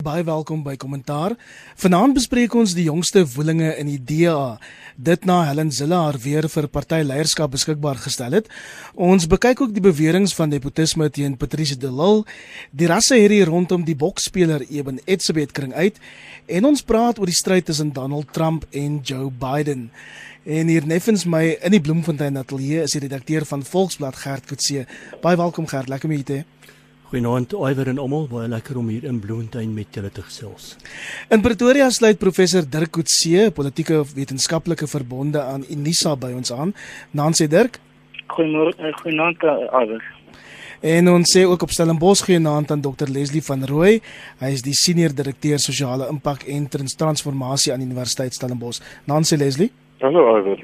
Baie welkom by Kommentaar. Vanaand bespreek ons die jongste woelinge in die DA. Dit na Helen Zille haar weer vir partyleierskap beskikbaar gestel het. Ons bekyk ook die beweringe van nepotisme teen Patrice de Lille, die rasse hierdie rondom die boksspeler Eben Etzebeth kring uit en ons praat oor die stryd tussen Donald Trump en Joe Biden. En hier neffens my in die Bloemfontein ateljee is die redakteur van Volksblad Gert Kutse. Baie welkom Gert, lekker om jou te hê. Goeienaand Iwer en almal, baie lekker om hier in Bloemfontein met julle te gesels. In Pretoria sluit professor Dirk Coetzee, politieke wetenskaplike verbonde aan Unisa by ons aan. Nancy Dirk. Goeiemôre, eh, goeienaand Iwer. En ons sê ook op Stellenbosch goeienaand aan Dr Leslie van Rooi. Hy is die senior direkteur sosiale impak en transformasie aan Universiteit Stellenbosch. Nancy Leslie. Hallo Iwer.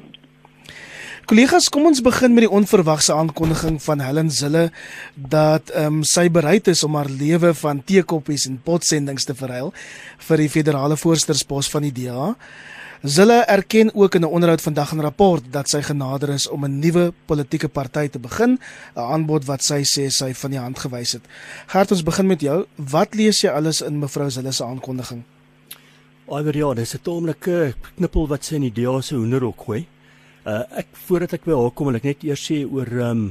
Kollegas, kom ons begin met die onverwagse aankondiging van Helen Zille dat ehm um, sy bereid is om haar lewe van teekoppies en potsendings te verruil vir die federale voorsitterspos van die DA. Zille erken ook in 'n onderhoud vandag in 'n rapport dat sy genader is om 'n nuwe politieke party te begin, 'n aanbod wat sy sê sy van die hand gewys het. Gert, ons begin met jou. Wat lees jy alles in mevrou Zille se aankondiging? Alweer ja, dis 'n taamlike knippel wat sy in die DA se hoenderhok gooi. Uh ek voordat ek by haar kom, wil ek net eers sê oor ehm um,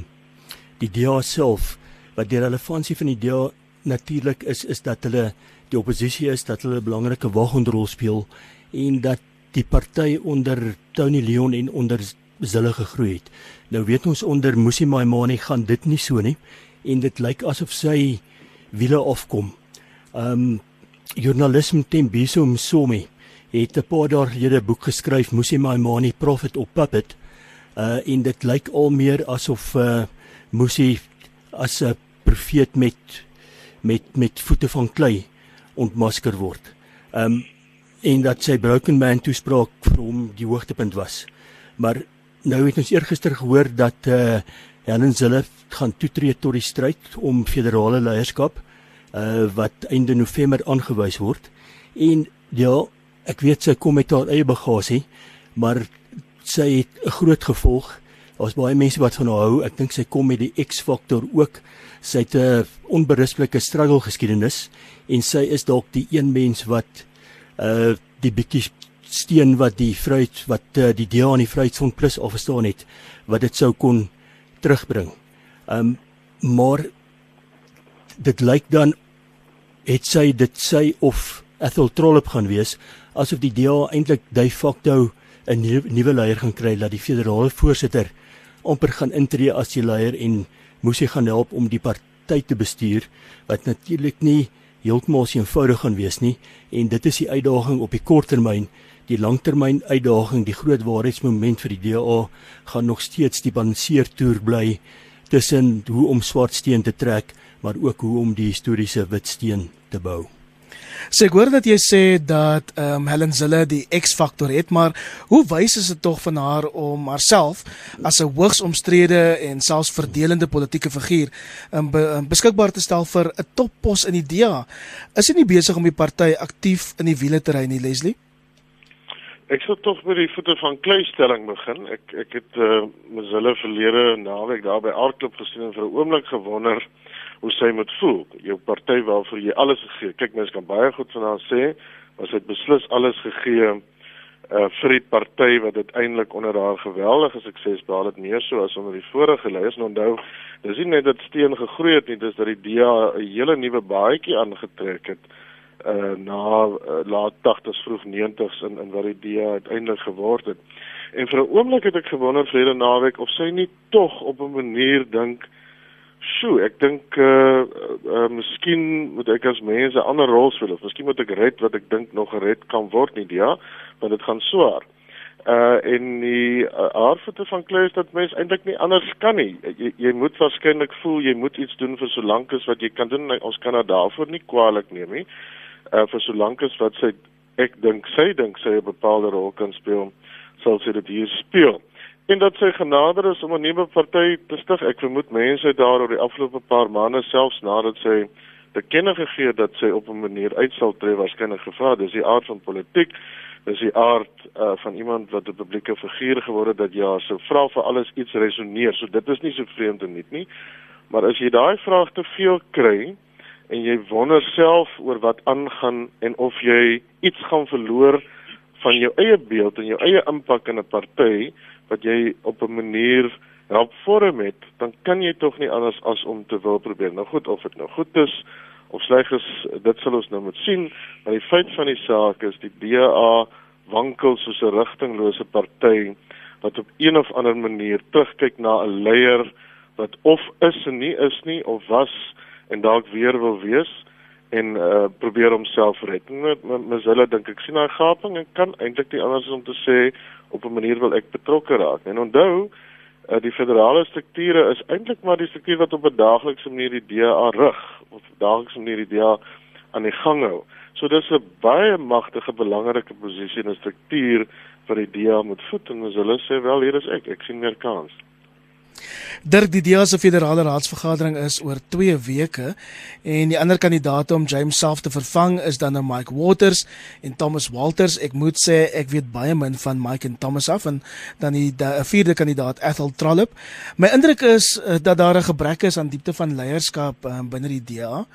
die DA self wat die relevantie van die DA natuurlik is is dat hulle die oppositie is dat hulle 'n belangrike wagonrol speel en dat die party onder Tony Leon en onder Zille gegroei het. Nou weet ons onder Musi Maimane gaan dit nie so nie en dit lyk asof sy wiele afkom. Ehm um, journalisme Tembiso Msomi het 'n paar dae gelede 'n boek geskryf, Musi Maimani Prophet of Puppet. Uh en dit lyk al meer asof uh Musi as 'n profeet met met met voete van klei ontmasker word. Um en dat sy broken man toespraak vir hom die hoogtepunt was. Maar nou het ons eergister gehoor dat uh Helen Zille gaan toetree tot die stryd om federale leierskap uh wat einde November aangewys word. En ja, Ek weet sy kom met haar eie bagasie, maar sy het 'n groot gevolg. Daar's baie mense wat van haar hou. Ek dink sy kom met die X-faktor ook. Sy het 'n onberisplike struggle geskiedenis en sy is dalk die een mens wat uh die bietjie steen wat die vryheid wat uh, die DA aan die Vryheidsfront Plus afgestaan het wat dit sou kon terugbring. Um maar dit lyk dan het sy dit sy of Ethel Trollop gaan wees asof die DA eintlik de facto 'n nuwe leier gaan kry dat die federale voorsitter amper gaan intree as die leier en moes hy gaan help om die party te bestuur wat natuurlik nie heeltemal eenvoudig gaan wees nie. En dit is die uitdaging op die korttermyn die langtermyn uitdaging die groot waarheidsmoment vir die DA gaan nog steeds die balanseertoer bly tussen hoe om swart steen te trek maar ook hoe om die historiese wit steen te bou Sê ek hoor dat jy sê dat ehm um, Helen Zille die X-faktor het, maar hoe wys is dit tog van haar om haarself as 'n hoogs omstrede en selfs verdelende politieke figuur um, be, um, beskikbaar te stel vir 'n toppos in die DA? Is sy nie besig om die party aktief in die wiele te ry nie, Leslie? Ek sou tog by die voete van kleistelling begin. Ek ek het uh, eh, Mzille verlede naweek daar by Aardklop gesien en vir 'n oomblik gewonder hoe sy moet voel. Jou party waarvoor jy alles gegee. Kyk mens kan baie goed van haar sê, maar sy het beslis alles gegee uh vir die party wat dit eintlik onder haar geweldige sukses behaal het meer so as onder die vorige leiers. En onthou, dis nie net dat steen gegroei het nie, dis dat die DA 'n hele nuwe baadjie aangetrek het uh na uh, laat 80s vroeg 90s in in wat die DA uiteindelik geword het. En vir 'n oomblik het ek gewonder vrede naweek of sy nie tog op 'n manier dink Sjoe, ek dink uh uh miskien moet ek as mens 'n ander rol speel of miskien moet ek red wat ek dink nog gered kan word nie, ja, want dit gaan swaar. Uh en die uh, aardvoete van Kleus dat mens eintlik nie anders kan nie. Jy, jy moet waarskynlik voel jy moet iets doen vir so lank as wat jy kan doen. Ons kan daarvoor nie kwaliek neem nie. Uh vir so lank as wat sy ek dink sy dink sy 'n bepaalde rol kan speel, sal sy dit hier speel en dat sy genader is om 'n nuwe party te stig. Ek vermoed mense daar oor die afgelope paar maande selfs nadat sy te kenne gegee dat sy op 'n manier uit sal tree waarskynlik gevra. Dis die aard van politiek. Dis die aard uh, van iemand wat 'n publieke figuur geword het dat ja, so vra vir alles iets resoneer. So dit is nie so vreemd en nie nie. Maar as jy daai vraag te veel kry en jy wonder self oor wat aangaan en of jy iets gaan verloor van jou eie beeld en jou eie impak in 'n party wat jy op 'n manier help vorm het, dan kan jy tog nie anders as om te wil probeer. Nou goed, of dit nou goed is of sleg is, dit sal ons nou moet sien, maar die feit van die saak is die DA wankel soos 'n rigtinglose party wat op een of ander manier terugkyk na 'n leier wat of is en nie is nie of was en dalk weer wil wees en uh probeer homself red. Met hulle dink ek sien daai gaping en kan eintlik nie anders om te sê op 'n manier wil ek betrokke raak. En onthou, uh, die federale strukture is eintlik maar die struktuur wat op 'n daaglikse manier die DA rig of daaglikse manier die DA aan die gang hou. So dis 'n baie magtige belangrike posisie en 'n struktuur vir die DA moet voet en as hulle sê wel hier is ek, ek sien meer kans. Dirk die DEA se federale raadsvergadering is oor 2 weke en die ander kandidaate om James self te vervang is dan nou Mike Waters en Thomas Walters. Ek moet sê ek weet baie min van Mike en Thomas af en dan die 'n vierde kandidaat Ethel Trollop. My indruk is uh, dat daar 'n gebrek is aan diepte van leierskap uh, binne die DEA.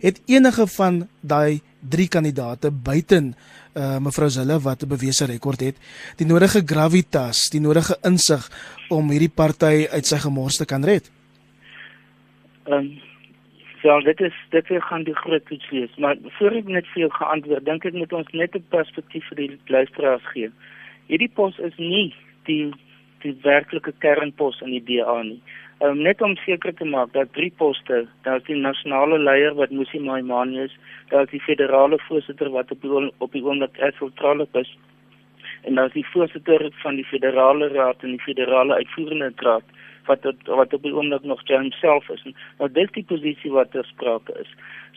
Het enige van daai drie kandidaate buiten uh, mevrou Zille wat 'n bewese rekord het, die nodige gravitas, die nodige insig om hierdie party uit sy gemors te kan red? Ehm um, ja, dit is dit weer gaan die groot iets wees, maar voor ek net vir jou geantwoord, dink ek moet ons net 'n perspektief vir die luisteraars gee. Hierdie pos is nie die die werklike kernpos in die DA nie um, net om seker te maak dat drie poste, daar is die nasionale leier wat Musi Maimane is, daar is die federale voorsitter wat op die op die oomblik Esseltrale is en daar is die voorsitter van die federale raad en die federale uitvoerende raad wat wat op die oomblik nog self is. Nou dis die posisie wat ter sprake is.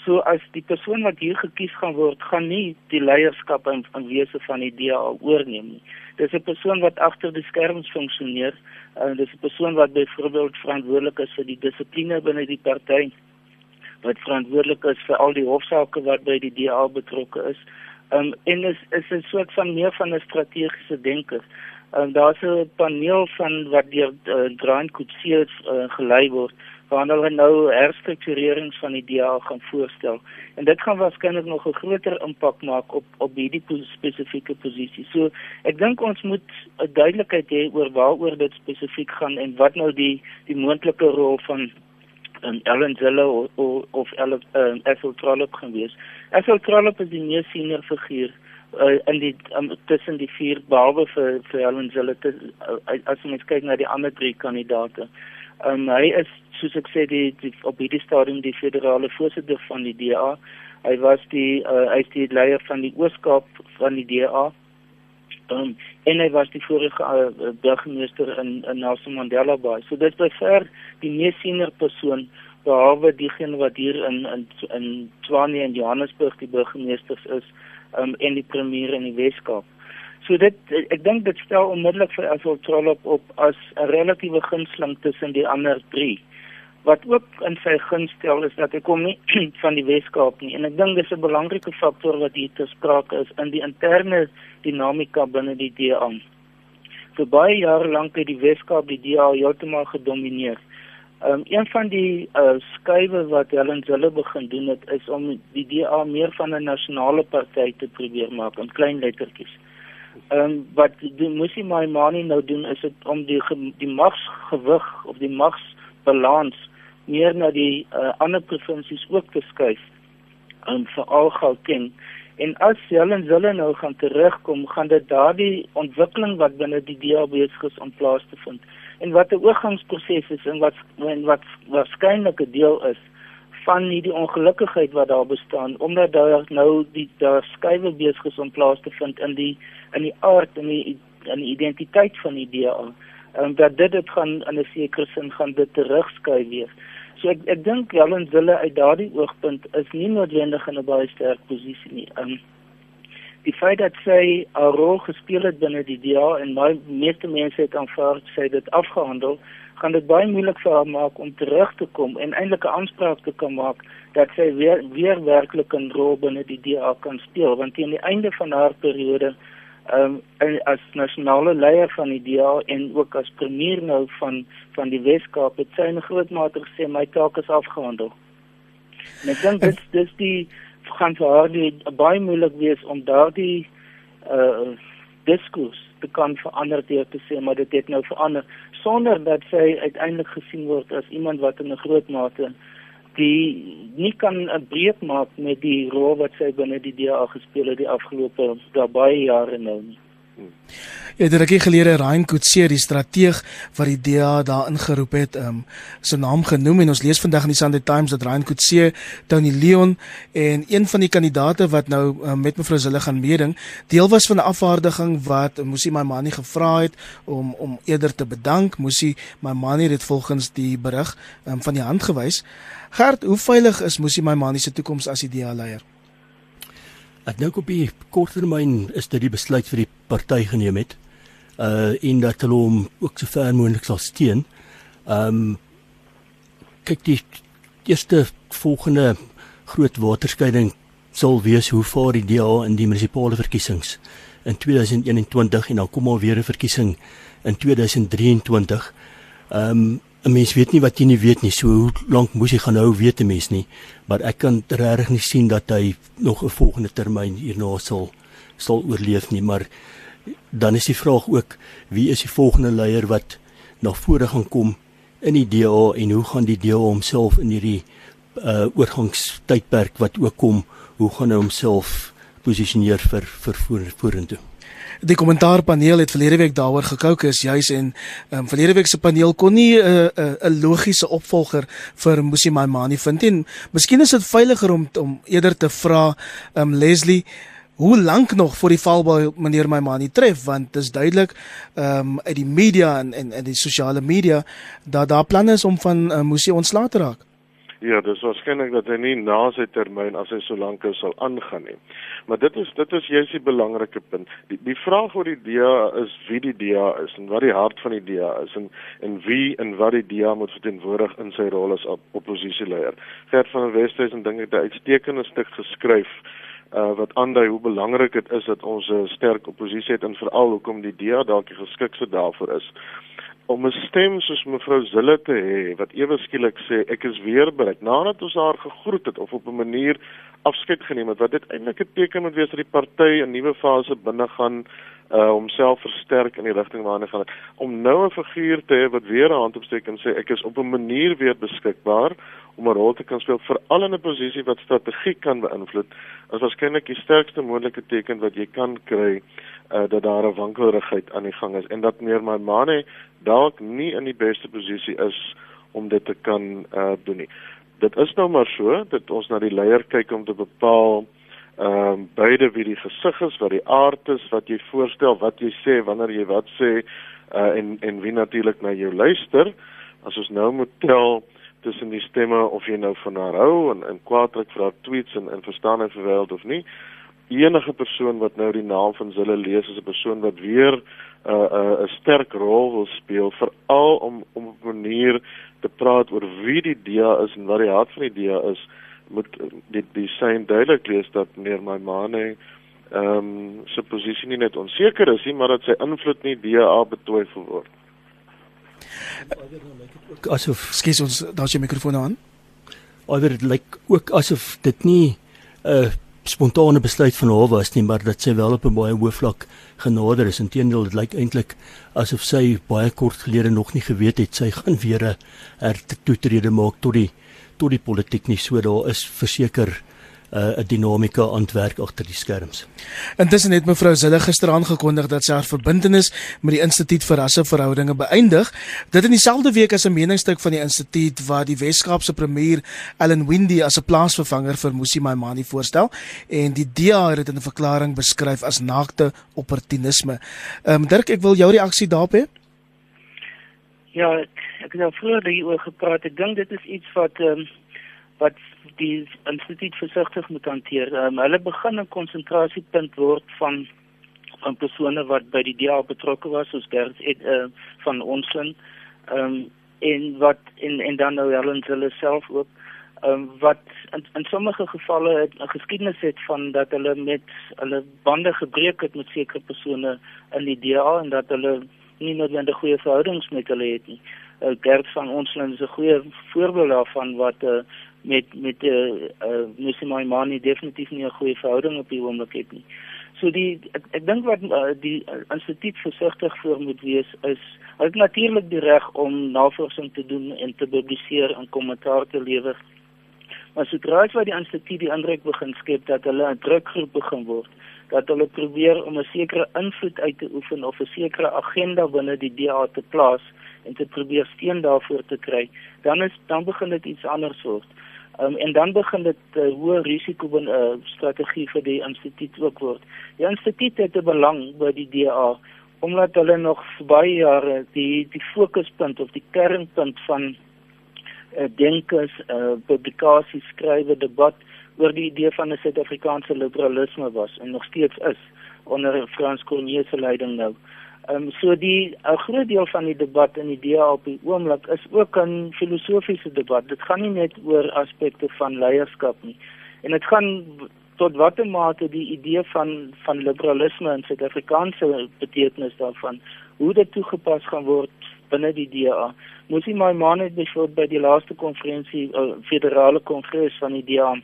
So as die persoon wat hier gekies gaan word, gaan nie die leierskap in, in wese van die DA oorneem nie. Dis 'n persoon wat agter die skerms funksioneer en dis 'n persoon wat byvoorbeeld verantwoordelik is vir die dissipline binne die party wat verantwoordelik is vir al die hofsaake wat by die DA betrokke is. Um en is is 'n soort van meer van 'n strategiese denker. Um daar's 'n paneel van wat deur uh, Grant Kutsie uh, gelei word waar hulle nou herstrukturerings van die DA gaan voorstel. En dit gaan waarskynlik nog 'n groter impak maak op op hierdie spesifieke posisie. So ek dink ons moet 'n duidelikheid hê oor waaroor dit spesifiek gaan en wat nou die die moontlike rol van en Ellen Zelle of of, of Ellen uh, Ethel Trollop gaan wees. Ethel Trollop is die mees senior figuur uh, in die um, tussen die vier behalwe vir vir Ellen Zelle uh, as ons kyk na die ander drie kandidaate. Um, hy is soos ek sê die, die op hierdie stadium die federale voorsitter van die DA. Hy was die uh, hy is die leier van die Ooskaap van die DA. Um, en hy was die vorige uh, burgemeester in in Nelson Mandela Bay. So dit is ver die mees senior persoon behalwe diegene wat hier in in in Tshwane en Johannesburg die burgemeesters is um, en die premier in die Weskaap. So dit ek dink dit stel onmiddellik vir Asol Trollop op as 'n relatiewe gunsteling tussen die ander 3 wat ook in sy guns stel is dat hy kom nie van die Weskaap nie en ek dink dis 'n belangrike faktor wat hier te sprake is in die interne dinamika binne die DA. Vir baie jare lank het die Weskaap die DA heeltemal gedomeineer. Um, een van die uh, skuwe wat Helen Zille begin doen het is om die DA meer van 'n nasionale party te probeer maak in klein lettertjies. Ehm um, wat die Musi Maimane nou doen is dit om die die magsgewig of die magsbalans meer na die uh, ander provinsies ook te skuif en veral Gauteng. En as hulle hulle nou gaan terugkom gaan dit daardie ontwikkeling wat binne die DA besig is om plaas te vind. En wat 'n oorgangsproses is en wat en wat waarskynlik 'n deel is van hierdie ongelukkigheid wat daar bestaan omdat daar nou die daar skuwe besig is om plaas te vind in die in die aard en die in die identiteit van die DA en dat dit dit gaan in 'n sekere sin gaan dit terugskuif weer So ek ek dink Helen Zille uit daardie oogpunt is nie noodwendig in 'n baie sterk posisie nie. Um die feit dat sy 'n rol gespeel het binne die DA en my meeste mense het aanvaar sy dit afgehandel, gaan dit baie moeilik vir haar maak om terug te kom en eintlik 'n aanspraak te kan maak dat sy weer weer werklik 'n rol binne die DA kan speel want teen die einde van haar periode um, as nasionale leier van die DA en ook as premier nou van van die Weskaap het sy in groot mate gesê my taak is afgehandel. En ek dink dit dis die gaan vir haar die baie moeilik wees om daardie uh diskurs te kan verander deur te sê maar dit het nou verander sonder dat sy uiteindelik gesien word as iemand wat in 'n groot mate die nie kan 'n breek maak met die rol wat sy binne die DA gespeel het die afgelope baie jare nou nie. Ja, dit het gelede Ryan Kutse die strateeg wat die DA daar ingeroep het, ehm um, sy naam genoem en ons lees vandag in die Sunday Times dat Ryan Kutse, Tony Leon en een van die kandidate wat nou um, met mevrou Zille gaan meeding, deel was van 'n afvaardiging wat Musi Maimani gevra het om om eerder te bedank. Musi Maimani het volgens die berig um, van die hand gewys. Gert, hoe veilig is Musi Maimani se toekoms as die DA leier? Ek dink op die korttermyn is dit die besluit vir die party geneem het. Uh en dat hulle hom ook so ver moontlik sal steun. Um kyk die eerste volgende groot waterskeiding sal wees hoe vaar die DA in die munisipale verkiesings in 2021 en dan kom al weer 'n verkiesing in 2023. Um 'n mens weet nie wat jy nie weet nie. So hoe lank moes hy gaan hou weet 'n mens nie. Maar ek kan regtig nie sien dat hy nog 'n volgende termyn hierna sal sal oorleef nie, maar dan is die vraag ook wie is die volgende leier wat na vore gaan kom in die DA en hoe gaan die DA homself in hierdie uh oorgangstydperk wat ook kom, hoe gaan hy homself posisioneer vir vir vorentoe? Die kommentaarpaneel het verlede week daaroor gekookus juis en um, verlede week se paneel kon nie 'n uh, 'n uh, 'n logiese opvolger vir Musi Maimani vind nie. Miskien is dit veiliger om om eerder te vra um, Leslie hoe lank nog voor die valbal meneer Maimani tref want dit is duidelik um, uit die media en en, en die sosiale media dat daar planne is om van uh, Musi ontslae te raak. Ja, dis waarskynlik dat hy nie na sy termyn as hy so lank sal aangaan nie. Maar dit is dit is juist die belangrike punt. Die die vraag oor die DA is wie die DA is en wat die hart van die DA is en en wie en wat die DA moet verteenwoordig in sy rol as op, oppositieleier. Gert van der Westhuizen dink ek het 'n uitstekende stuk geskryf uh wat aandui hoe belangrik dit is dat ons 'n sterk oppositie het en veral hoekom die DA dalk die geskikste daarvoor is om 'n stem soos mevrou Zille te hê wat ewe skielik sê ek is weer bereid nadat ons haar gegroet het of op 'n manier afskeid geneem het wat dit eintlik 'n teken moet wees dat die party 'n nuwe fase binne gaan uh homself versterk in die rigting waarna hy gaan. Om nou 'n figuur te hê wat weer 'n hand opsteek en sê ek is op 'n manier weer beskikbaar om 'n rol te kan speel veral in 'n posisie wat strategie kan beïnvloed is waarskynlik die sterkste moontlike teken wat jy kan kry uh dat daar 'n wankelrigheid aan die gang is en dat meer my mane dalk nie in die beste posisie is om dit te kan uh doen nie. Dit is nou maar so dat ons na die leier kyk om te bepaal ehm um, beide wie die gesig is, wat die aard is, wat jy voorstel, wat jy sê, wanneer jy wat sê uh en en wie natuurlik na jou luister. As ons nou moet tel tussen die stemme of jy nou van haar hou en en kwaadryk vir haar tweets en en verstaan hy verweld of nie. Enige persoon wat nou die naam van Zille lees is 'n persoon wat weer 'n uh, 'n uh, 'n sterk rol wil speel veral om om op 'n manier te praat oor wie die DA is en wat die hart van die DA is moet die die sein duidelik lees dat meneer Maimane ehm um, sy posisie nie net onseker is nie maar dat sy invloed nie DA betwyfel word asof skies ons daar's jou mikrofoon aan. Alhoewel dit lyk ook asof dit nie 'n uh, spontane besluit van haar was nie, maar dat sy wel op 'n baie hoë vlak genader is. Inteendeel, dit lyk eintlik asof sy baie kort gelede nog nie geweet het sy gaan weer 'n hertoetrede maak tot die tot die politiek nie. So daar is verseker 'n uh, dinamika ontwerk agter die skerms. Intussen het mevrou Zille gister aangekondig dat sy haar verbintenis met die Instituut vir Rasseverhoudinge beëindig. Dit in dieselfde week as 'n meningsstuk van die instituut waar die Wes-Kaapse premier Ellen Windy as 'n plaasvervanger vir Musi Maimani voorstel en die DA het dit in 'n verklaring beskryf as naakte opportunisme. Ehm um, Dirk, ek wil jou reaksie daarop hê. Ja, ek, ek het nou vroeër hieroor gepraat. Ek dink dit is iets wat ehm um, wat die instituut versigtig moet hanteer. Um, hulle begin 'n konsentrasiepunt word van van persone wat by die DA betrokke was soos Gert et, uh, van Onsen. Ehm um, en wat en en dan nou Helen hulle self ook ehm um, wat in, in sommige gevalle 'n geskiedenis het van dat hulle met hulle bande gebreek het met sekere persone in die DA en dat hulle nie noodwendig goeie verhoudings met hulle het nie. Uh, Gert van Onsen is 'n goeie voorbeeld daarvan wat 'n uh, met met 'n uh, uh, Musimai Mani definitief nie 'n goeie verhouding op die oomblik het nie. So die ek, ek dink wat uh, die uh, instituut versigtig voor moet wees is hulle het natuurlik die reg om navorsing te doen en te publiseer en kommentaar te lewer. Maar sodra as wat die instituut die indruk begin skep dat hulle 'n drukgroep begin word, dat hulle probeer om 'n sekere invloed uit te oefen of 'n sekere agenda binne die DA te plaas en te probeer steun daarvoor te kry, dan is dan begin dit iets anders word. Um, en dan begin dit 'n uh, hoë risiko van 'n uh, strategie vir die instituut ook word. Die instituut het 'n belang by die DA omdat hulle nog baie jare die die fokuspunt of die kernpunt van uh, denkers, uh, publikasies, skrywe, debat oor die idee van 'n Suid-Afrikaanse liberalisme was en nog steeds is onder Frans Cronje se leiding nou. Ehm um, so die 'n groot deel van die debat in die DA op die oomblik is ook 'n filosofiese debat. Dit gaan nie net oor aspekte van leierskap nie. En dit gaan tot watter mate die idee van van liberalisme in Suid-Afrikaanse betekenis daarvan hoe dit toegepas gaan word binne die DA. Moet jy my man het byvoorbeeld by die laaste konferensie uh, federale kongres van die DA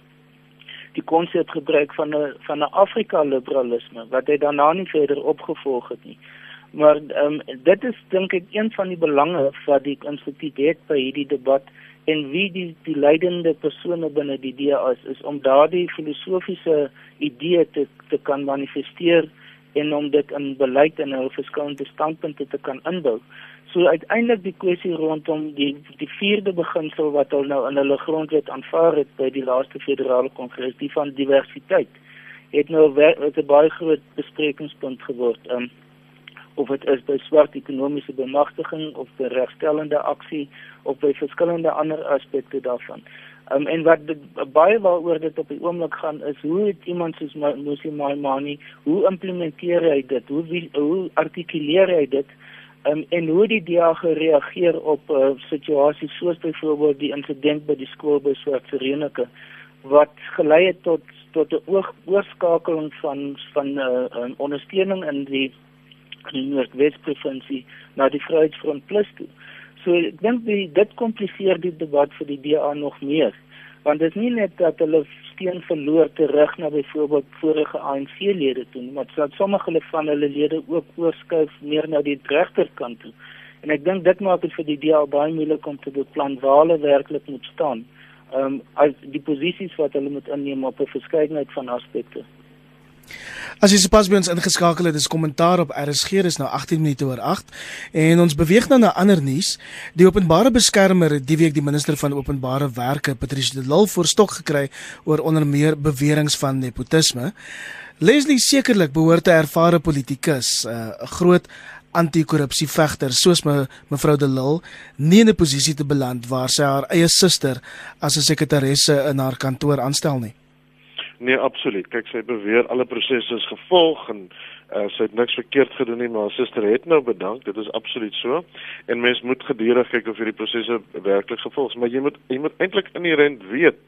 die konsep gebruik van 'n van 'n Afrika liberalisme wat hy daarna nie verder opgevolg het nie. Maar ehm um, dit is dink ek een van die belange wat die instituut het by hierdie debat en wie die die leidende persone binne die DA is, is om daardie filosofiese idee te te kan manifesteer en om dit in beleid en hulle verskillende standpunte te kan inbou. So uiteindelik die kwessie rondom die die vierde beginsel wat hulle nou in hulle grondwet aanvaar het by die laaste federale kongres, die van diversiteit, het nou 'n baie groot besprekingspunt geword. Um, of dit is by swart ekonomiese bemagtiging of by regstellende aksie of by verskillende ander aspekte daarvan. Um, en wat dit, baie waaroor dit op die oomblik gaan is hoe het iemand soos Musi Maimani hoe implementeer hy dit? Hoe hoe artikuleer hy dit? Um, en hoe die DEA gereageer op uh, situasies soos byvoorbeeld die insident by die skool by Swart Verenigde wat gelei het tot tot 'n oorskakeling van van 'n uh, ondersteuning in die in die Noordwes-provinsie na die Vryheidsfront Plus toe. So ek dink dit kompliseer die debat vir die DA nog meer want dit is nie net dat hulle steen verloor terug na byvoorbeeld vorige ANC-lede toe, maar dat sommige van hulle lede ook oorskuif meer na die regterkant toe. En ek dink dit maak dit vir die DA baie moeilik om te beplan waar hulle werklik moet staan. Ehm um, as die posisies wat hulle moet inneem op 'n verskeidenheid van aspekte. As jy sopas by ons ingeskakel het, dis kommentaar op RSG, dis nou 18 minute oor 8 en ons beweeg nou na ander nuus. Die openbare beskermer het die week die minister van openbare werke, Patricia de Lille, voorstok gekry oor onder meer beweringe van nepotisme. Leslie sekerlik behoort 'n ervare politikus, 'n uh, groot anti-korrupsie vegter soos me, mevrou de Lille nie in 'n posisie te beland waar sy haar eie suster as 'n sekretaresse in haar kantoor aanstel nie. Nee, absoluut. Kyk, sy beweer alle prosesse is gevolg en uh, sy het niks verkeerd gedoen nie, maar haar suster het nou bedank. Dit is absoluut so. En mens moet gedurig kyk of hierdie prosesse werklik gevolg is, maar jy moet jy moet eintlik inherent weet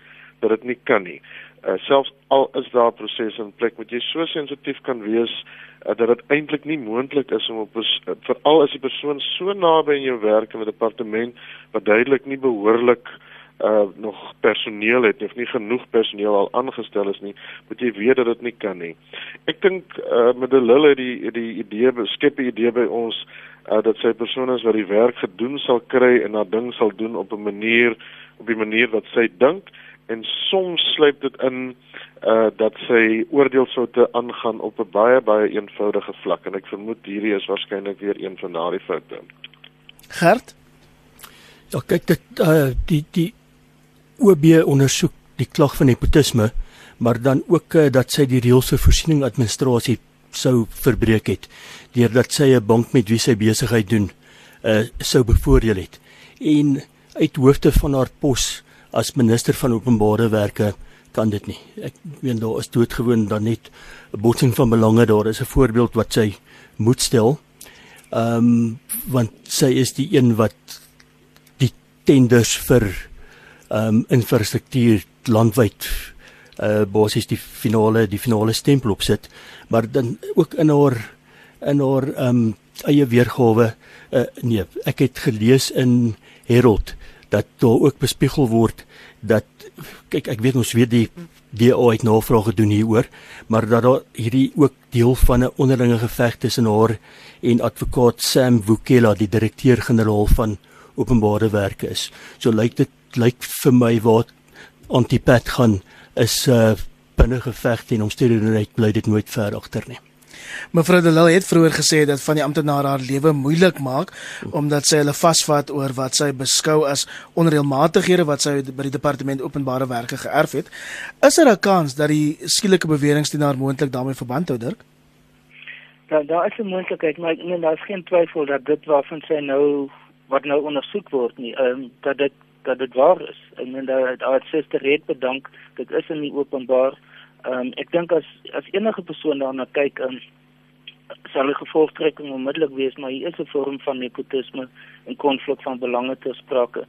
dat dit nie kan nie. Uh, selfs al is daar prosesse in plek, moet jy so sensitief kan wees uh, dat dit eintlik nie moontlik is om op veral as die persoon so naby aan jou werk in 'n departement wat duidelik nie behoorlik uh nog personeel het of nie genoeg personeel al aangestel is nie, moet jy weet dat dit nie kan nie. Ek dink uh met die Lille die die idee beskep die idee by ons uh dat sy persone wat die werk gedoen sal kry en haar ding sal doen op 'n manier op die manier wat sy dink en soms sluip dit in uh dat sy oordeelsoute aangaan op 'n baie baie eenvoudige vlak en ek vermoed hierdie is waarskynlik weer een van daardie foute. Gert Ja, kyk dit uh die die OB ondersoek die klag van nepotisme, maar dan ook uh, dat sy die reëls vir voorsiening administrasie sou verbreek het deurdat sy 'n bank met wie sy besigheid doen uh sou bevoordeel het. En uit hoofde van haar pos as minister van openbare werke kan dit nie. Ek weet daar is doodgewoon dan net 'n botsing van belange daar is 'n voorbeeld wat sy moet stel. Ehm um, want sy is die een wat die tenders vir ehm um, infrastruktuur landwyd uh basies die finale die finale stempel op sit maar dan ook in haar in haar ehm um, eie weergawe uh nee ek het gelees in Herald dat daar ook bespiegel word dat kyk ek weet ons weet die DA het navraag gedoen hieroor, maar dat daar hierdie ook deel van 'n onderlinge geveg tussen haar en advokaat Sam Wukela, die direkteur-generaal van openbare werke is. So lyk dit lyk vir my waar Antipat gaan is 'n uh, binnengeveg teen omstandighede bly dit nooit ver agter nie. Mevrou de Lille het vroeër gesê dat van die amptenare haar lewe moeilik maak omdat sy hulle vasvat oor wat sy beskou as onreëlmatighede wat sy by die departement openbare werke geërf het. Is daar er 'n kans dat die skielike beweringe teen haar moontlik daarmee verband hou, Dirk? Ja, daar is 'n moontlikheid, maar ek meen daar is geen twyfel dat dit waarvan sy nou wat nou ondersoek word nie, ehm um, dat dit dat dit waar is. Ek meen dat haar suster het bedank, dit is in die openbaar. Ehm um, ek dink as as enige persoon daarna kyk, um, sal die gevolgtrekking onmiddellik wees, maar hier is 'n vorm van nepotisme en konflik van belange ter sprake.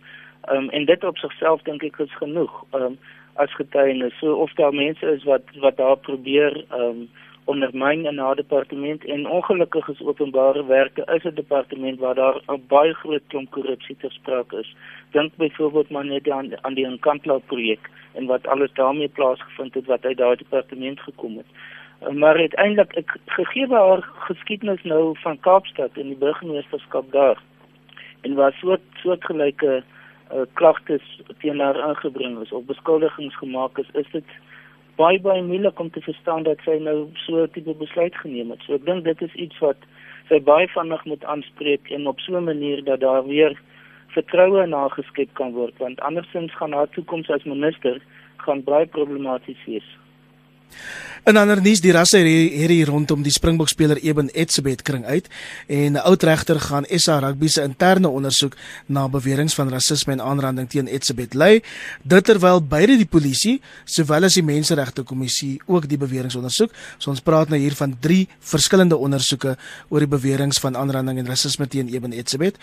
Ehm um, en dit op sigself dink ek is genoeg. Ehm um, as getuienis, so of daar mense is wat wat daar probeer ehm um, ondermyn in haar departement en ongelukkig is openbare werke is 'n departement waar daar 'n baie groot klomp korrupsie ter sprake is. Dink byvoorbeeld maar net aan aan die Encantla projek en wat alles daarmee plaasgevind het wat uit daardie departement gekom het. Uh, maar uiteindelik ek gegee haar geskiedenis nou van Kaapstad en die burgemeesterskap daar en waar soort soortgelyke uh, klagtes teen haar ingebring is of beskuldigings gemaak is, is dit baie baie moeilik om te verstaan dat sy nou so 'n tipe besluit geneem het. So ek dink dit is iets wat sy baie vinnig moet aanspreek en op so 'n manier dat daar weer vertroue nageskep kan word want andersins gaan haar toekoms as minister gaan baie problematies wees. In ander nuus, die rasse hier hier rondom die Springbok speler Eben Etzebeth kring uit en 'n oud regter gaan SA Rugby se interne ondersoek na beweringe van rasisme en aanranding teen Etzebeth lei. Dit terwyl beide die polisie sowel as die menseregte kommissie ook die beweringe ondersoek. So ons praat nou hier van drie verskillende ondersoeke oor die beweringe van aanranding en rasisme teen Eben Etzebeth.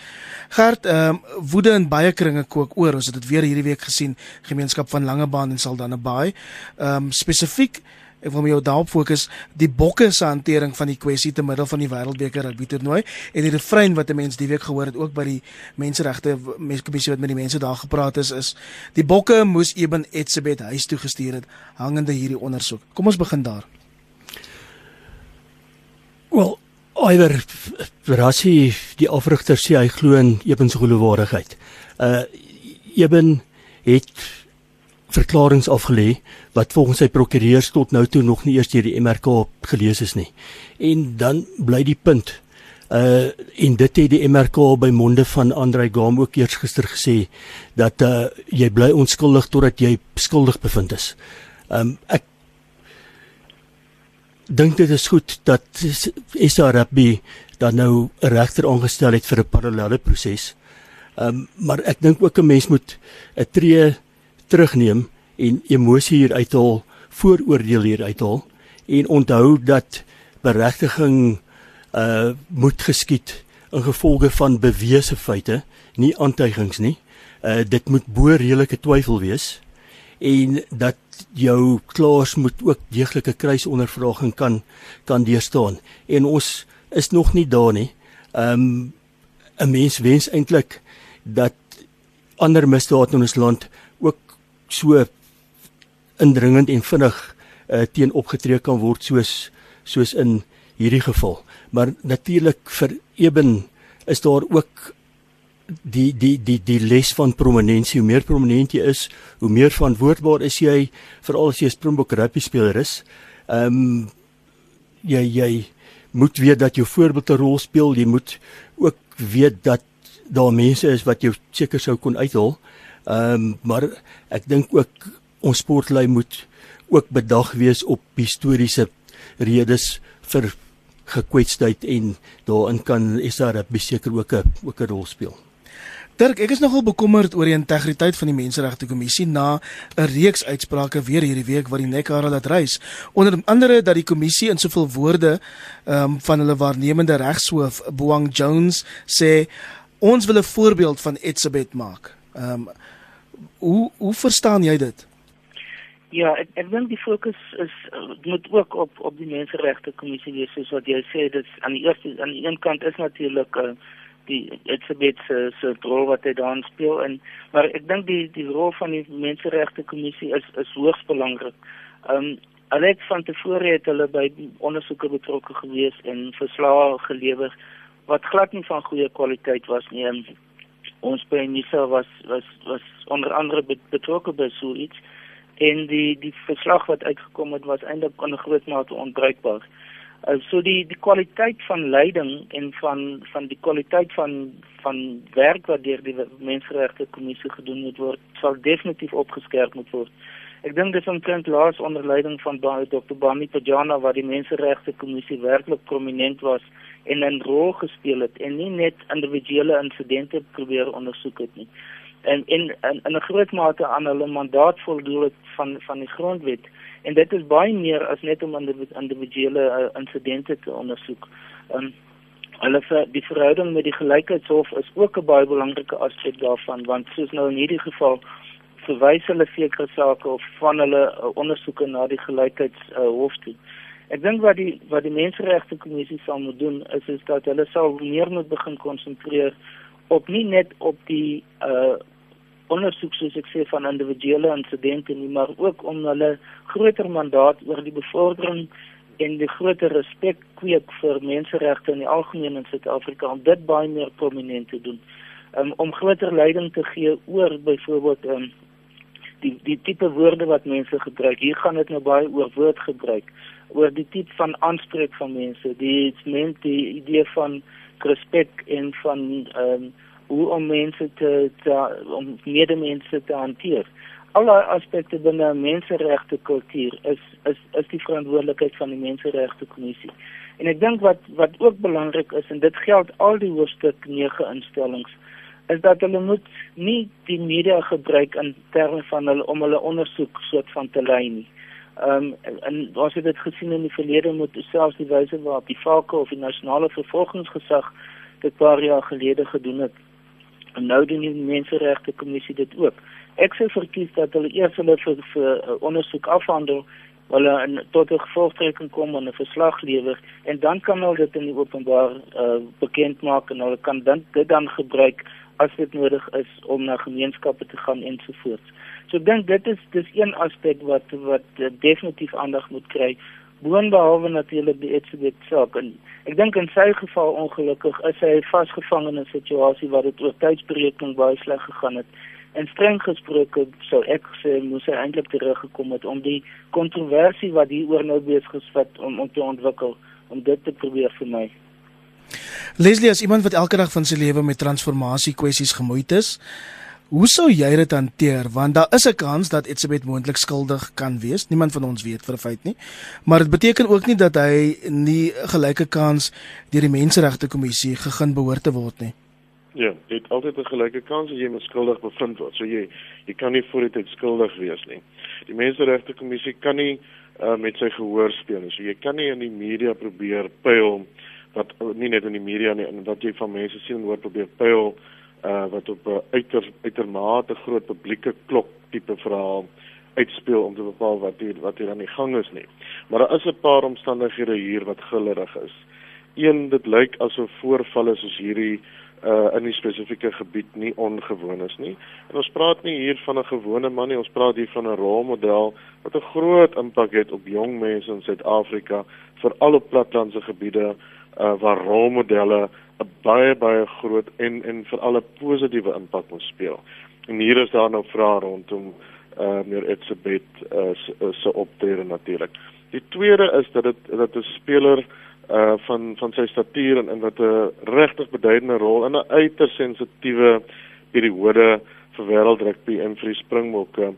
Gert, ehm um, woede in baie kringe kook oor. Ons het dit weer hierdie week gesien, gemeenskap van Langebaan en Saldanha Bay. Ehm um, spesifiek Ek wil my jou daarop fokus die bokke se hantering van die kwessie te middel van die wêreldbeker rugby toernooi en die refrein wat 'n mens die week gehoor het ook by die menseregte kommissie wat met die mense daar gepraat is is die bokke moes Eben Etzebeth huis toe gestuur het hangende hierdie ondersoek. Kom ons begin daar. Wel, iwer verrasie die afrigter sê hy glo in Eben se geloofwaardigheid. Uh Eben het verklaringe afgelê wat volgens sy prokureurs tot nou toe nog nie eers deur die MRK gelees is nie. En dan bly die punt uh en dit het die MRK by monde van Andrei Gam ook eers gister gesê dat uh jy bly onskuldig totdat jy skuldig bevind is. Um ek dink dit is goed dat SRB dan nou 'n regter aangestel het vir 'n parallelle proses. Um maar ek dink ook 'n mens moet 'n tree terugneem en emosie hier uithaal, vooroordeel hier uithaal en onthou dat beregting uh moet geskied in gevolge van bewese feite, nie aantuigings nie. Uh dit moet bo redelike twyfel wees en dat jou klaars moet ook deeglike kruisondervraging kan kan deurstaan. En ons is nog nie daar nie. Um 'n mens wens eintlik dat ander misdade in ons land ook so indringend en vinnig uh, teen opgetree kan word soos soos in hierdie geval. Maar natuurlik vir Eben is daar ook die die die die les van prominensie. Hoe meer prominent jy is, hoe meer verantwoordbaar is jy veral as jy 'n Springbok rugby speler is. Ehm um, jy jy moet weet dat jou voorbeeld 'n rol speel. Jy moet ook weet dat daar mense is wat jou seker sou kon uithaal. Ehm um, maar ek dink ook ons sportlei moet ook bedag wees op historiese redes vir gekwetstheid en daarin kan SR beseker ook 'n ook 'n rol speel. Dirk, ek is nogal bekommerd oor die integriteit van die Menseregte Kommissie na 'n reeks uitsprake weer hierdie week wat die nek haar laat reis. Onder andere dat die kommissie in soveel woorde ehm um, van hulle waarnemende regshoof Boang Jones sê ons wil 'n voorbeeld van Etsebet maak. Ehm um, hoe hoe verstaan jy dit? Ja, ek ek dink die fokus is uh, moet ook op op die menseregte kommissie wees soos wat jy sê dit aan die eerste aan die een kant is natuurlik uh, die Elisabeth se se rol wat hy daarin speel en maar ek dink die die rol van die menseregte kommissie is is hoogs belangrik. Ehm um, hulle het van tevore het hulle by ondersoeke betrokke gewees en verslae gelewer wat glad nie van goeie kwaliteit was nie. En ons by Nisa was was was onder andere betrokke by so iets en die die verslag wat uitgekom het was eintlik in 'n groot mate onbruikbaar. Uh, so die die kwaliteit van leiding en van van die kwaliteit van van werk wat deur die menseregte kommissie gedoen moet word, sal definitief opgeskerp moet word. Ek dink dis omtrent laas onder leiding van Dr. Bami Pajana waar die menseregte kommissie werklik prominent was en 'n rol gespeel het en nie net individuele insidente probeer ondersoek het nie. En in in 'n groot mate aan hulle mandaat voldoen het van van die grondwet en dit is baie meer as net om individuele uh, insidente te ondersoek. Um, hulle vir die verhouding met die gelykheidshof is ook 'n baie belangrike aspek daarvan want soos nou in hierdie geval verwys hulle sekere sake of van hulle uh, ondersoeke na die gelykheidshof uh, toe. Ek dink wat die wat die menseregte kommissie sal moet doen is is dat hulle sal meer moet begin konsentreer op nie net op die uh ondersoek soos ek sê van individuele insidente nie maar ook om hulle groter mandaat oor die bevordering en die groter respek kweek vir menseregte in die algemeen in Suid-Afrika om dit baie meer prominent te doen. Um, om groter leiding te gee oor byvoorbeeld um, die die tipe woorde wat mense gebruik. Hier gaan dit nou baie oor woordgebruik, oor die tipe van aanspreek van mense, die mens die idee van respek en van ehm um, hoe om mense te, te om medemense te hanteer. Alle aspekte binne menseregte kultuur is is is die verantwoordelikheid van die menseregte kommissie. En ek dink wat wat ook belangrik is en dit geld al die hoofstuk 9 instellings is dat hulle moet nie die media gebruik in terme van hulle om hulle ondersoek soort van te lei nie. Ehm um, en ons het dit gesien in die verlede met selfs die wyse waarop die FAKO of die nasionale vervolgingsgesag dit paar jaar gelede gedoen het. En nou doen die menseregte kommissie dit ook. Ek sou verkies dat hulle eers hulle vir, vir uh, ondersoek afhandel hulle in tot 'n gevolgtrekking kom en 'n verslag lewer en dan kan hulle dit in die openbaar uh, bekend maak en hulle kan dan dit dan gebruik as dit nodig is om na gemeenskappe te gaan ensovoorts. So ek dink dit is dis een aspek wat wat definitief aandag moet kry. Boonbehalwe natuurlik die etsebet saak en ek dink in sy geval ongelukkig is hy vasgevang in 'n situasie waar dit oor tydsberekening baie sleg gegaan het. En streng gesproke sou ek sê moes hy eintlik teruggekom het om die kontroversie wat hier oor nou besig is wat om om te ontwikkel om dit te probeer vermy. Leslie as iemand wat elke dag van sy lewe met transformasie kwessies gemoeid is, hoe sou jy dit hanteer? Want daar is 'n kans dat Etsebet moontlik skuldig kan wees. Niemand van ons weet vir 'n feit nie. Maar dit beteken ook nie dat hy nie gelyke kans deur die Menseregte Kommissie gegeen behoort te word nie. Ja, dit altyd 'n gelyke kans as jy miskuldig bevind word. So jy jy kan nie voor dit skuldig wees nie. Die Menseregte Kommissie kan nie uh, met sy gehoor speel nie. So jy kan nie in die media probeer pyl wat nie net in die media nie en wat jy van mense sien en hoor probeer pyl uh wat op 'n uiter uitermate groot publieke klok tipe verhaal uitspeel om te bepaal wat hier wat hier aan die gang is nie. Maar daar is 'n paar omstandighede hier wat gillerig is. Een dit lyk asof voorvalle soos hierdie uh in die spesifieke gebied nie ongewoon is nie. En ons praat nie hier van 'n gewone man nie, ons praat hier van 'n rolmodel wat 'n groot impak het op jong mense in Suid-Afrika, veral op platlandse gebiede uh, waar rolmodelle 'n baie baie groot en en vir alle positiewe impak moet speel. En hier is daar nou vrae rondom uh meer Etsebet uh, se optrede natuurlik. Die tweede is dat dit dat 'n speler uh van van sy statuur en, en wat 'n regtig beduidende rol in 'n uiters sensitiewe periode vir wêreldrugby en vir die Springbokke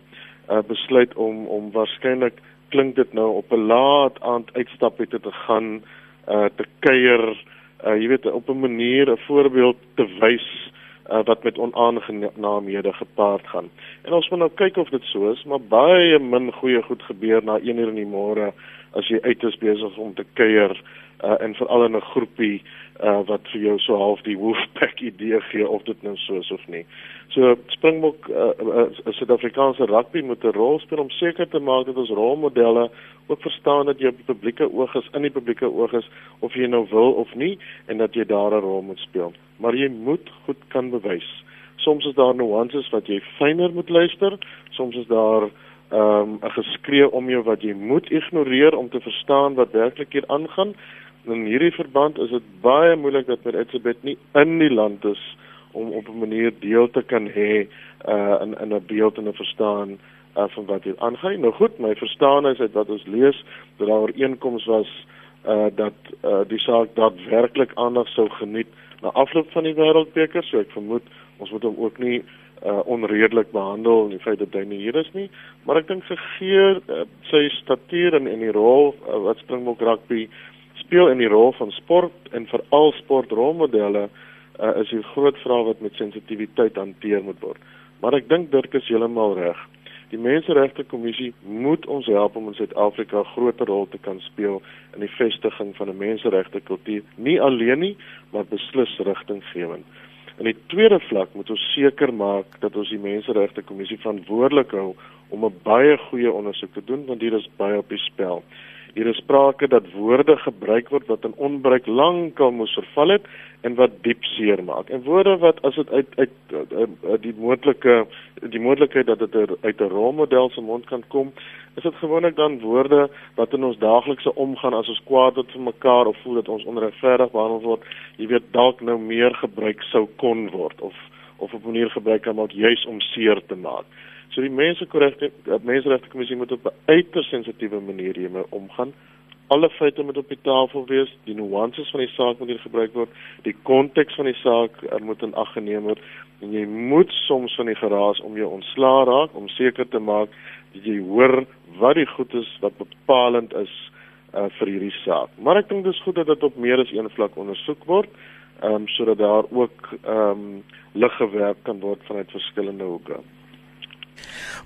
uh besluit om om waarskynlik klink dit nou op 'n laat aand uitstap het te gaan uh te kuier uh jy weet op 'n manier 'n voorbeeld te wys uh wat met onaangenaamhede gepaard gaan. En ons moet nou kyk of dit so is, maar baie min goeie goed gebeur na 1 uur in die môre as jy uit is besig om te kuier uh en veral in 'n groepie uh wat vir jou so half die wolfpack idee gee of dit nou so is of nie. So Springbok uh, uh Suid-Afrikaanse rugby moet 'n rol speel om seker te maak dat ons rolmodelle ook verstaan dat jy op die publieke oog is, in die publieke oog is of jy nou wil of nie en dat jy daar 'n rol moet speel. Maar jy moet goed kan bewys. Soms is daar nuances wat jy fyner moet luister, soms is daar ehm, 'n um, geskree om jou wat jy moet ignoreer om te verstaan wat werklik hier aangaan. In hierdie verband is dit baie moeilik dat meneer Etzebeth nie in die land is om op 'n manier deel te kan hê uh in in 'n beeld en 'n verstaan uh van wat hier aangaan. Nou goed, my verstaan is dat wat ons lees dat daar ooreenkoms was uh dat uh die saak daadwerklik aandag sou geniet na afloop van die wêreldbeker, so ek vermoed ons moet hom ook nie uh onredelik behandel in die feit dat hy nie hier is nie, maar ek dink sy gee uh, sy statuur en in die rol uh, wat Springbok rugby speel in die rol van sport en veral sportrolmodelle uh, is 'n groot vraag wat met sensitiwiteit hanteer moet word. Maar ek dink Dirk is heeltemal reg. Die Menseregte Kommissie moet ons help om in Suid-Afrika 'n groter rol te kan speel in die vestiging van 'n menseregte kultuur, nie alleen nie, maar beslis rigtinggewend. In die tweede vlak moet ons seker maak dat ons die Menseregte Kommissie verantwoordelik hou om 'n baie goeie ondersoek te doen want hier is baie op die spel. Hier is sprake dat woorde gebruik word wat in onbruik lankal moes verval het en wat diep seer maak. En woorde wat as dit uit, uit uit die moontlike die moontlikheid dat dit er, uit 'n rolmodel se mond kan kom, is dit gewoonlik dan woorde wat in ons daaglikse omgaan as ons kwaad word vir mekaar of voel dat ons onregverdig behandel word, jy weet dalk nou meer gebruik sou kon word of of op 'n manier gebruik kan word juis om seer te maak. So die menseregte menseregte kommissie moet op 'n uiters sensitiewe manier hiermee omgaan. Alle feite moet op die tafel wees, die nuances van die saak moet hier gebruik word, die konteks van die saak er moet in ag geneem word en jy moet soms van die geraas om jou ontslaa raak om seker te maak dat jy hoor wat die goed is wat bepalend is uh, vir hierdie saak. Maar ek dink dis goed dat dit op meer as een vlak ondersoek word, ehm um, sodat daar ook ehm um, lig gewerp kan word vanuit verskillende hoeke.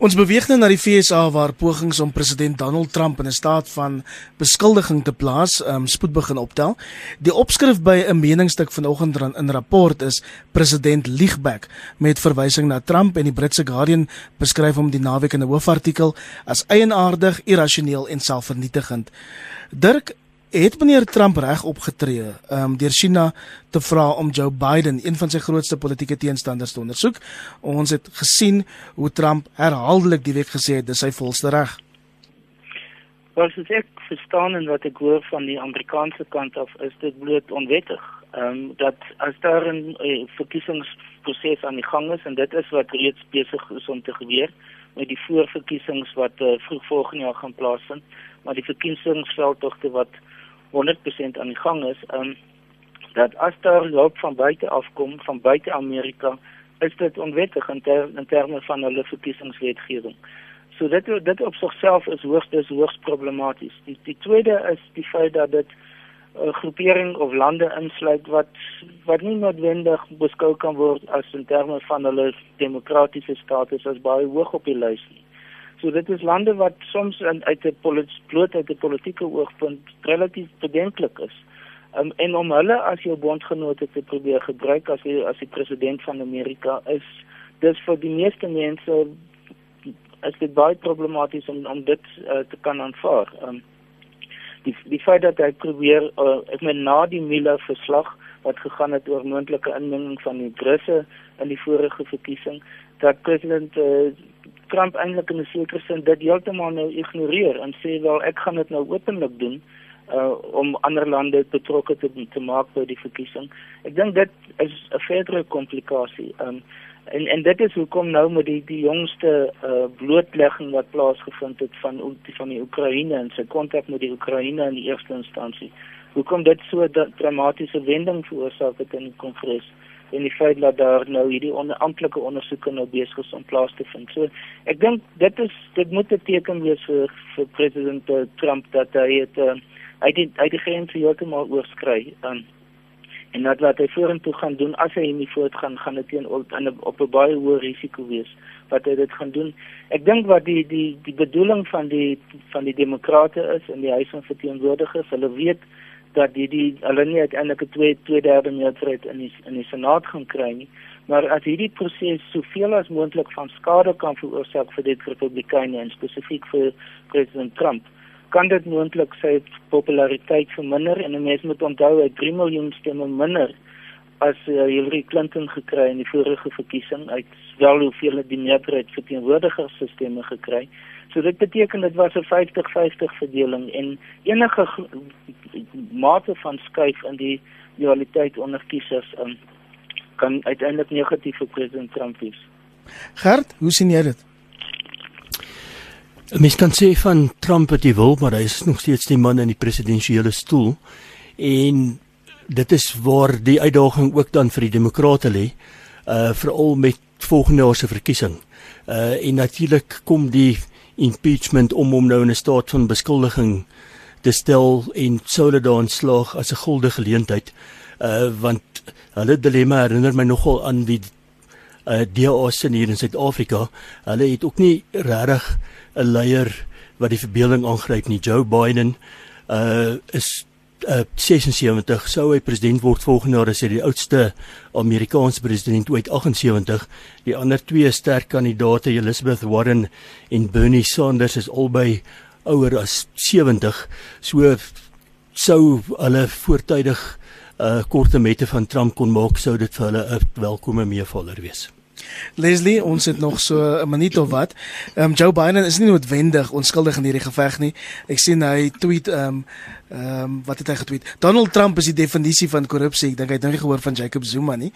Ons beweeg nou na die FSA waar pogings om president Donald Trump in 'n staat van beskuldiging te plaas, um, spoed begin optel. Die opskrif by 'n meningsstuk vanoggend in rapport is president Liegback met verwysing na Trump en die Britse Guardian beskryf hom die naweek in 'n hoofartikel as eienaardig, irrasioneel en selfvernietigend. Dirk, het meneer Trump reg opgetree um, deur China te vra om Joe Biden, een van sy grootste politieke teenstanders, te ondersoek. Ons het gesien hoe Trump herhaaldelik die week gesê het dis sy volste reg. Wat ek verstaan en wat ek hoor van die Amerikaanse kant af is dit bloot onwettig. Ehm um, dat as daar 'n uh, verkiesingsproses aan die gang is en dit is wat reeds besig is om te gebeur met die voorverkiesings wat uh, vroeg volgende jaar gaan plaasvind, maar die verkiesingsveldtogte wat 100% aan die gang is, um, dat as daar hulp van buite afkom, van buite Amerika, is dit onwettig in, ter, in terme van hulle verkiesingswetgewing. So dit dit op sigself is hoogs dis hoogs problematies. Die die tweede is die feit dat dit 'n uh, groepering of lande insluit wat wat nie noodwendig beskou kan word as in terme van hulle demokratiese status as baie hoog op die lys nie. So dit is lande wat soms in, uit 'n bloot uit 'n politieke oogpunt relatief bedenklik is. Um, en om hulle as jou bondgenote te probeer gebruik as die, as die president van Amerika is dis vir die meeste mense is dit baie problematies om om dit uh, te kan aanvaar. Um, die die feit dat hy probeer uh, ek meen na die Miller verslag wat gegaan het oor moontlike inmenging van die Russe in die vorige verkiesing dat president uh, Trump eintlik in 'n sekere sin dit heeltemal nou ignoreer en sê wel ek gaan dit nou openlik doen uh om ander lande betrokke te te maak by die verkiesing. Ek dink dit is 'n verdere komplikasie. Um en en dit is hoekom nou met die die jongste uh blootlegging wat plaasgevind het van van die Oekraïne en sy kontak met die Oekraïne in die eerste instansie. Hoekom dit so 'n dramatiese wending veroorsaak het in die kongres en die feit dat daar nou hierdie onamptelike ondersoeke nou besig is om plaas te vind. So ek dink dit is dit moet 'n teken wees vir vir president uh, Trump dat hy het uh, hy het hy het geen heeltemal oorskry um, en dat wat hy vorentoe gaan doen as hy nie voortgaan gaan dit teen op op 'n baie hoë risiko wees wat hy dit gaan doen. Ek dink wat die die die bedoeling van die van die demokrate is in die huis van verteenwoordigers, hulle weet dat die die hulle nie uiteindelik 'n 2 2/3 meerderheid in die in die senaat gaan kry nie. Maar as hierdie proses soveel as moontlik van skade kan veroorsaak vir die republikeine en spesifiek vir president Trump kan dit moontlik sy populariteit verminder en 'n mens moet onthou hy 3 miljoen stemme minder as uh, Hillary Clinton gekry in die vorige verkiesing uit wel hoeveel die meerderheid verteenwoordigers stemme gekry. So dit beteken dit was 'n 50-50 verdeling en enige mate van skuif in die realiteit onder kiesers um, kan uiteindelik negatief vir president Trump wees. Gert, hoe sien jy dit? Mens kan sê van Trump wat hy wil, maar hy is nog steeds die man in die presidensiële stoel. En dit is waar die uitdaging ook dan vir die demokrate lê, uh veral met volgende jaar se verkiesing. Uh en natuurlik kom die impeachment om hom nou in 'n staat van beskuldiging te stel en sou hulle daan slaag as 'n guldige geleentheid. Uh want hulle dilemma herinner my nogal aan die uh DA se hier in Suid-Afrika. Hulle het ook nie regtig 'n leier wat die verbeelding aangryp nie. Joe Biden uh is uh 76 sou hy president word volgende jaar as hy die oudste Amerikaanse president ooit 78. Die ander twee sterk kandidaate, Elizabeth Warren en Bernie Sanders is albei ouer as 70. So sou hulle voortydig uh korte mette van Trump kon maak sou dit vir hulle 'n welkome meevaller wees. Leslie, ons het nog so 'n minuut of wat. Ehm um, Joe Biden is nie noodwendig onskuldig in hierdie geveg nie. Ek sien hy tweet ehm um, ehm um, wat het hy getweet? Donald Trump is die definisie van korrupsie. Ek dink hy het nou nie gehoor van Jacob Zuma nie.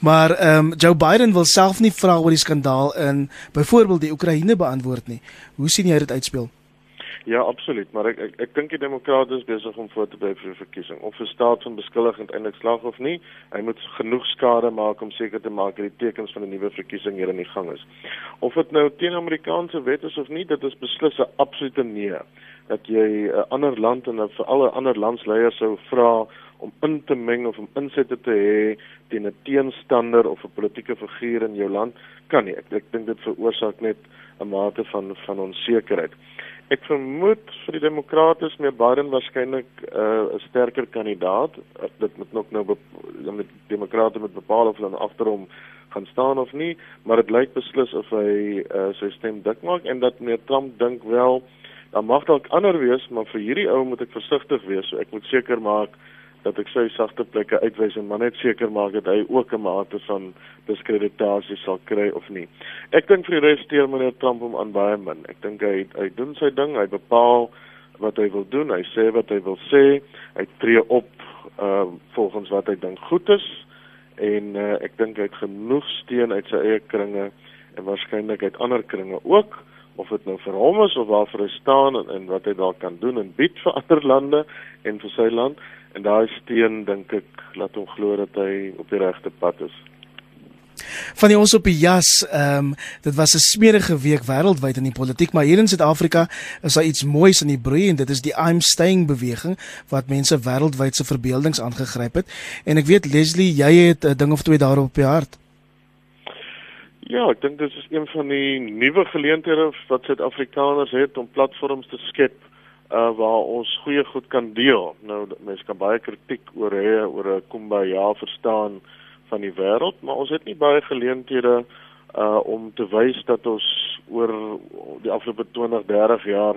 Maar ehm um, Joe Biden wil self nie vra oor die skandaal in byvoorbeeld die Oekraïne beantwoord nie. Hoe sien jy dit uitspeel? Ja, absoluut, maar ek ek, ek dink die demokrate is besig om voor te bly vir die verkiesing. Of 'n staat van beskuldiging eintlik slag of nie, hy moet genoeg skade maak om seker te maak dat die tekens van 'n nuwe verkiesing hier in die gang is. Of dit nou teen Amerikaanse wet is of nie, dit is beslis 'n absolute nee dat jy 'n ander land en vir alle ander landsleiers sou vra om in te meng of om insette te hê teen 'n teenstander of 'n politieke figuur in jou land kan nie. Ek ek dink dit veroorsaak net 'n mate van van onsekerheid. Ek vermoed vir die demokrate is meer Biden waarskynlik uh, 'n uh, sterker kandidaat. Uh, dit moet nog nou met demokrate moet bepaal of hulle agter hom gaan staan of nie, maar dit lyk beslis of hy uh, sy stem dik maak en dat meer Trump dink wel dan mag dalk ander wees, maar vir hierdie ou moet ek versigtig wees. So ek moet seker maak dat ek sy sagte plekke uitwys en maar net seker maak dat hy ook 'n mate van diskreditasie sal kry of nie. Ek dink vir die res steur meneer Trump hom aan baie min. Ek dink hy hy doen sy ding, hy bepaal wat hy wil doen, hy sê wat hy wil sê, hy tree op uh volgens wat hy dink goed is en uh, ek dink hy het genoeg steun uit sy eie kringe en waarskynlik uit ander kringe ook of dit nou vir hom is of waarvoor hy staan en, en wat hy daar kan doen en bied vir ander lande en vir sy land en daai steen dink ek laat hom glo dat hy op die regte pad is. Van die ons op die jas, ehm um, dit was 'n smerige week wêreldwyd in die politiek, maar hier in Suid-Afrika is daar iets moois in die broei en dit is die I'm staying beweging wat mense wêreldwyd se verbeeldings aangegryp het. En ek weet Leslie, jy het 'n ding of twee daarop op jou hart. Ja, ek dink dit is een van die nuwe geleenthede wat Suid-Afrikaners het om platforms te skep uh waar ons goeie goed kan deel. Nou mense kan baie kritiek oor hê oor 'n kumbaya verstaan van die wêreld, maar ons het nie baie geleenthede uh om te wys dat ons oor die afgelope 20, 30 jaar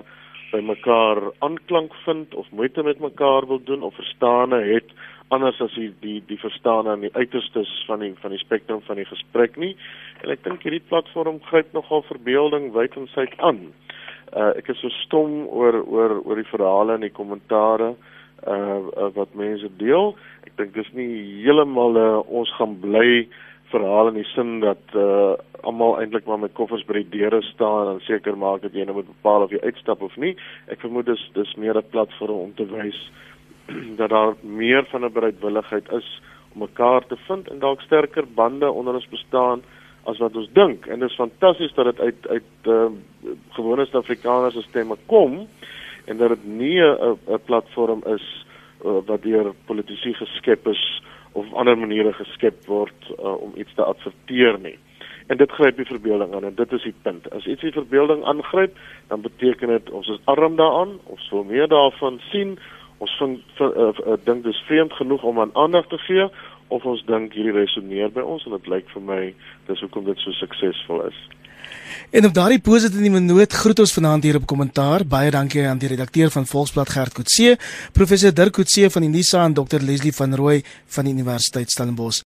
by mekaar aanklank vind of moeite met mekaar wil doen of verstaane het anders as die die die verstaan aan die uiterstes van die van die spektrum van die gesprek nie. En ek dink hierdie platform gryp nogal verbeelding wyd en suid aan uh, ek is so stom oor oor oor die verhale en die kommentare uh, uh wat mense deel. Ek dink dis nie heeltemal uh, ons gaan bly verhaal in die sin dat uh almal eintlik maar met koffers by die deure staan en seker maak dat jy nou moet bepaal of jy uitstap of nie. Ek vermoed dis dis meer 'n platform om te wys dat daar meer van 'n bereidwilligheid is om mekaar te vind en dalk sterker bande onder ons bestaan as wat ons dink en dit is fantasties dat dit uit uit uh, gewone Suid-Afrikaners se stemme kom en dat dit nie 'n platform is uh, wat deur politici geskep is of op ander maniere geskep word uh, om iets te adverteer nie. En dit gryp die verbeelding aan en dit is die punt. As iets die verbeelding aangryp, dan beteken dit ons is arm daaraan of so meer daarvan sien. Ons vind uh, uh, dink dis vreemd genoeg om aan aandag te gee of ons dink hierdie resoneer by ons en dit lyk vir my dis hoekom dit so suksesvol is. En op daardie positiewe noot groet ons vanaand hier op kommentaar. Baie dankie aan die redakteur van Volksblad Gert Kutse, professor Dirk Kutse van die NISA en Dr Leslie van Rooi van die Universiteit Stellenbosch.